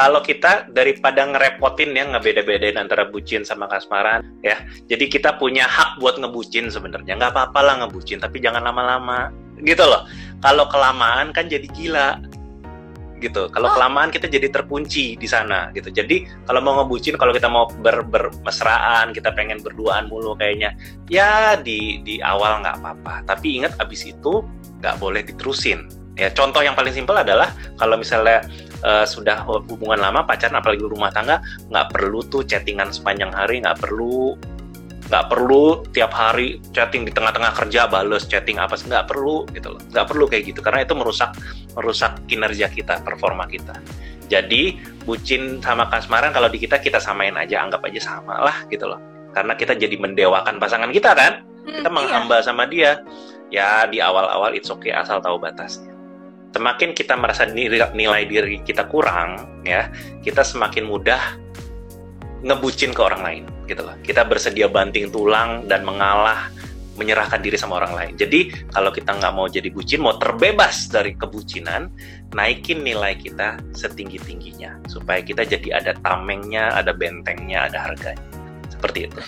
kalau kita daripada ngerepotin ya ngebeda-bedain antara bucin sama kasmaran ya. Jadi kita punya hak buat ngebucin sebenarnya. Nggak apa-apa lah ngebucin tapi jangan lama-lama. Gitu loh. Kalau kelamaan kan jadi gila. Gitu. Kalau oh. kelamaan kita jadi terkunci di sana gitu. Jadi kalau mau ngebucin kalau kita mau ber bermesraan kita pengen berduaan mulu kayaknya ya di di awal nggak apa-apa. Tapi ingat abis itu nggak boleh diterusin. Ya contoh yang paling simpel adalah kalau misalnya uh, sudah hubungan lama pacaran apalagi rumah tangga nggak perlu tuh chattingan sepanjang hari nggak perlu nggak perlu tiap hari chatting di tengah-tengah kerja bales chatting apa sih nggak perlu gitu loh. Nggak perlu kayak gitu karena itu merusak merusak kinerja kita performa kita. Jadi bucin sama kasmaran kalau di kita kita samain aja anggap aja sama lah gitu loh. Karena kita jadi mendewakan pasangan kita kan? Kita hmm, menghamba iya. sama dia. Ya di awal-awal it's okay asal tahu batasnya semakin kita merasa nilai, diri kita kurang ya kita semakin mudah ngebucin ke orang lain gitu loh. Kita bersedia banting tulang dan mengalah menyerahkan diri sama orang lain. Jadi kalau kita nggak mau jadi bucin mau terbebas dari kebucinan naikin nilai kita setinggi tingginya supaya kita jadi ada tamengnya ada bentengnya ada harganya. Seperti itu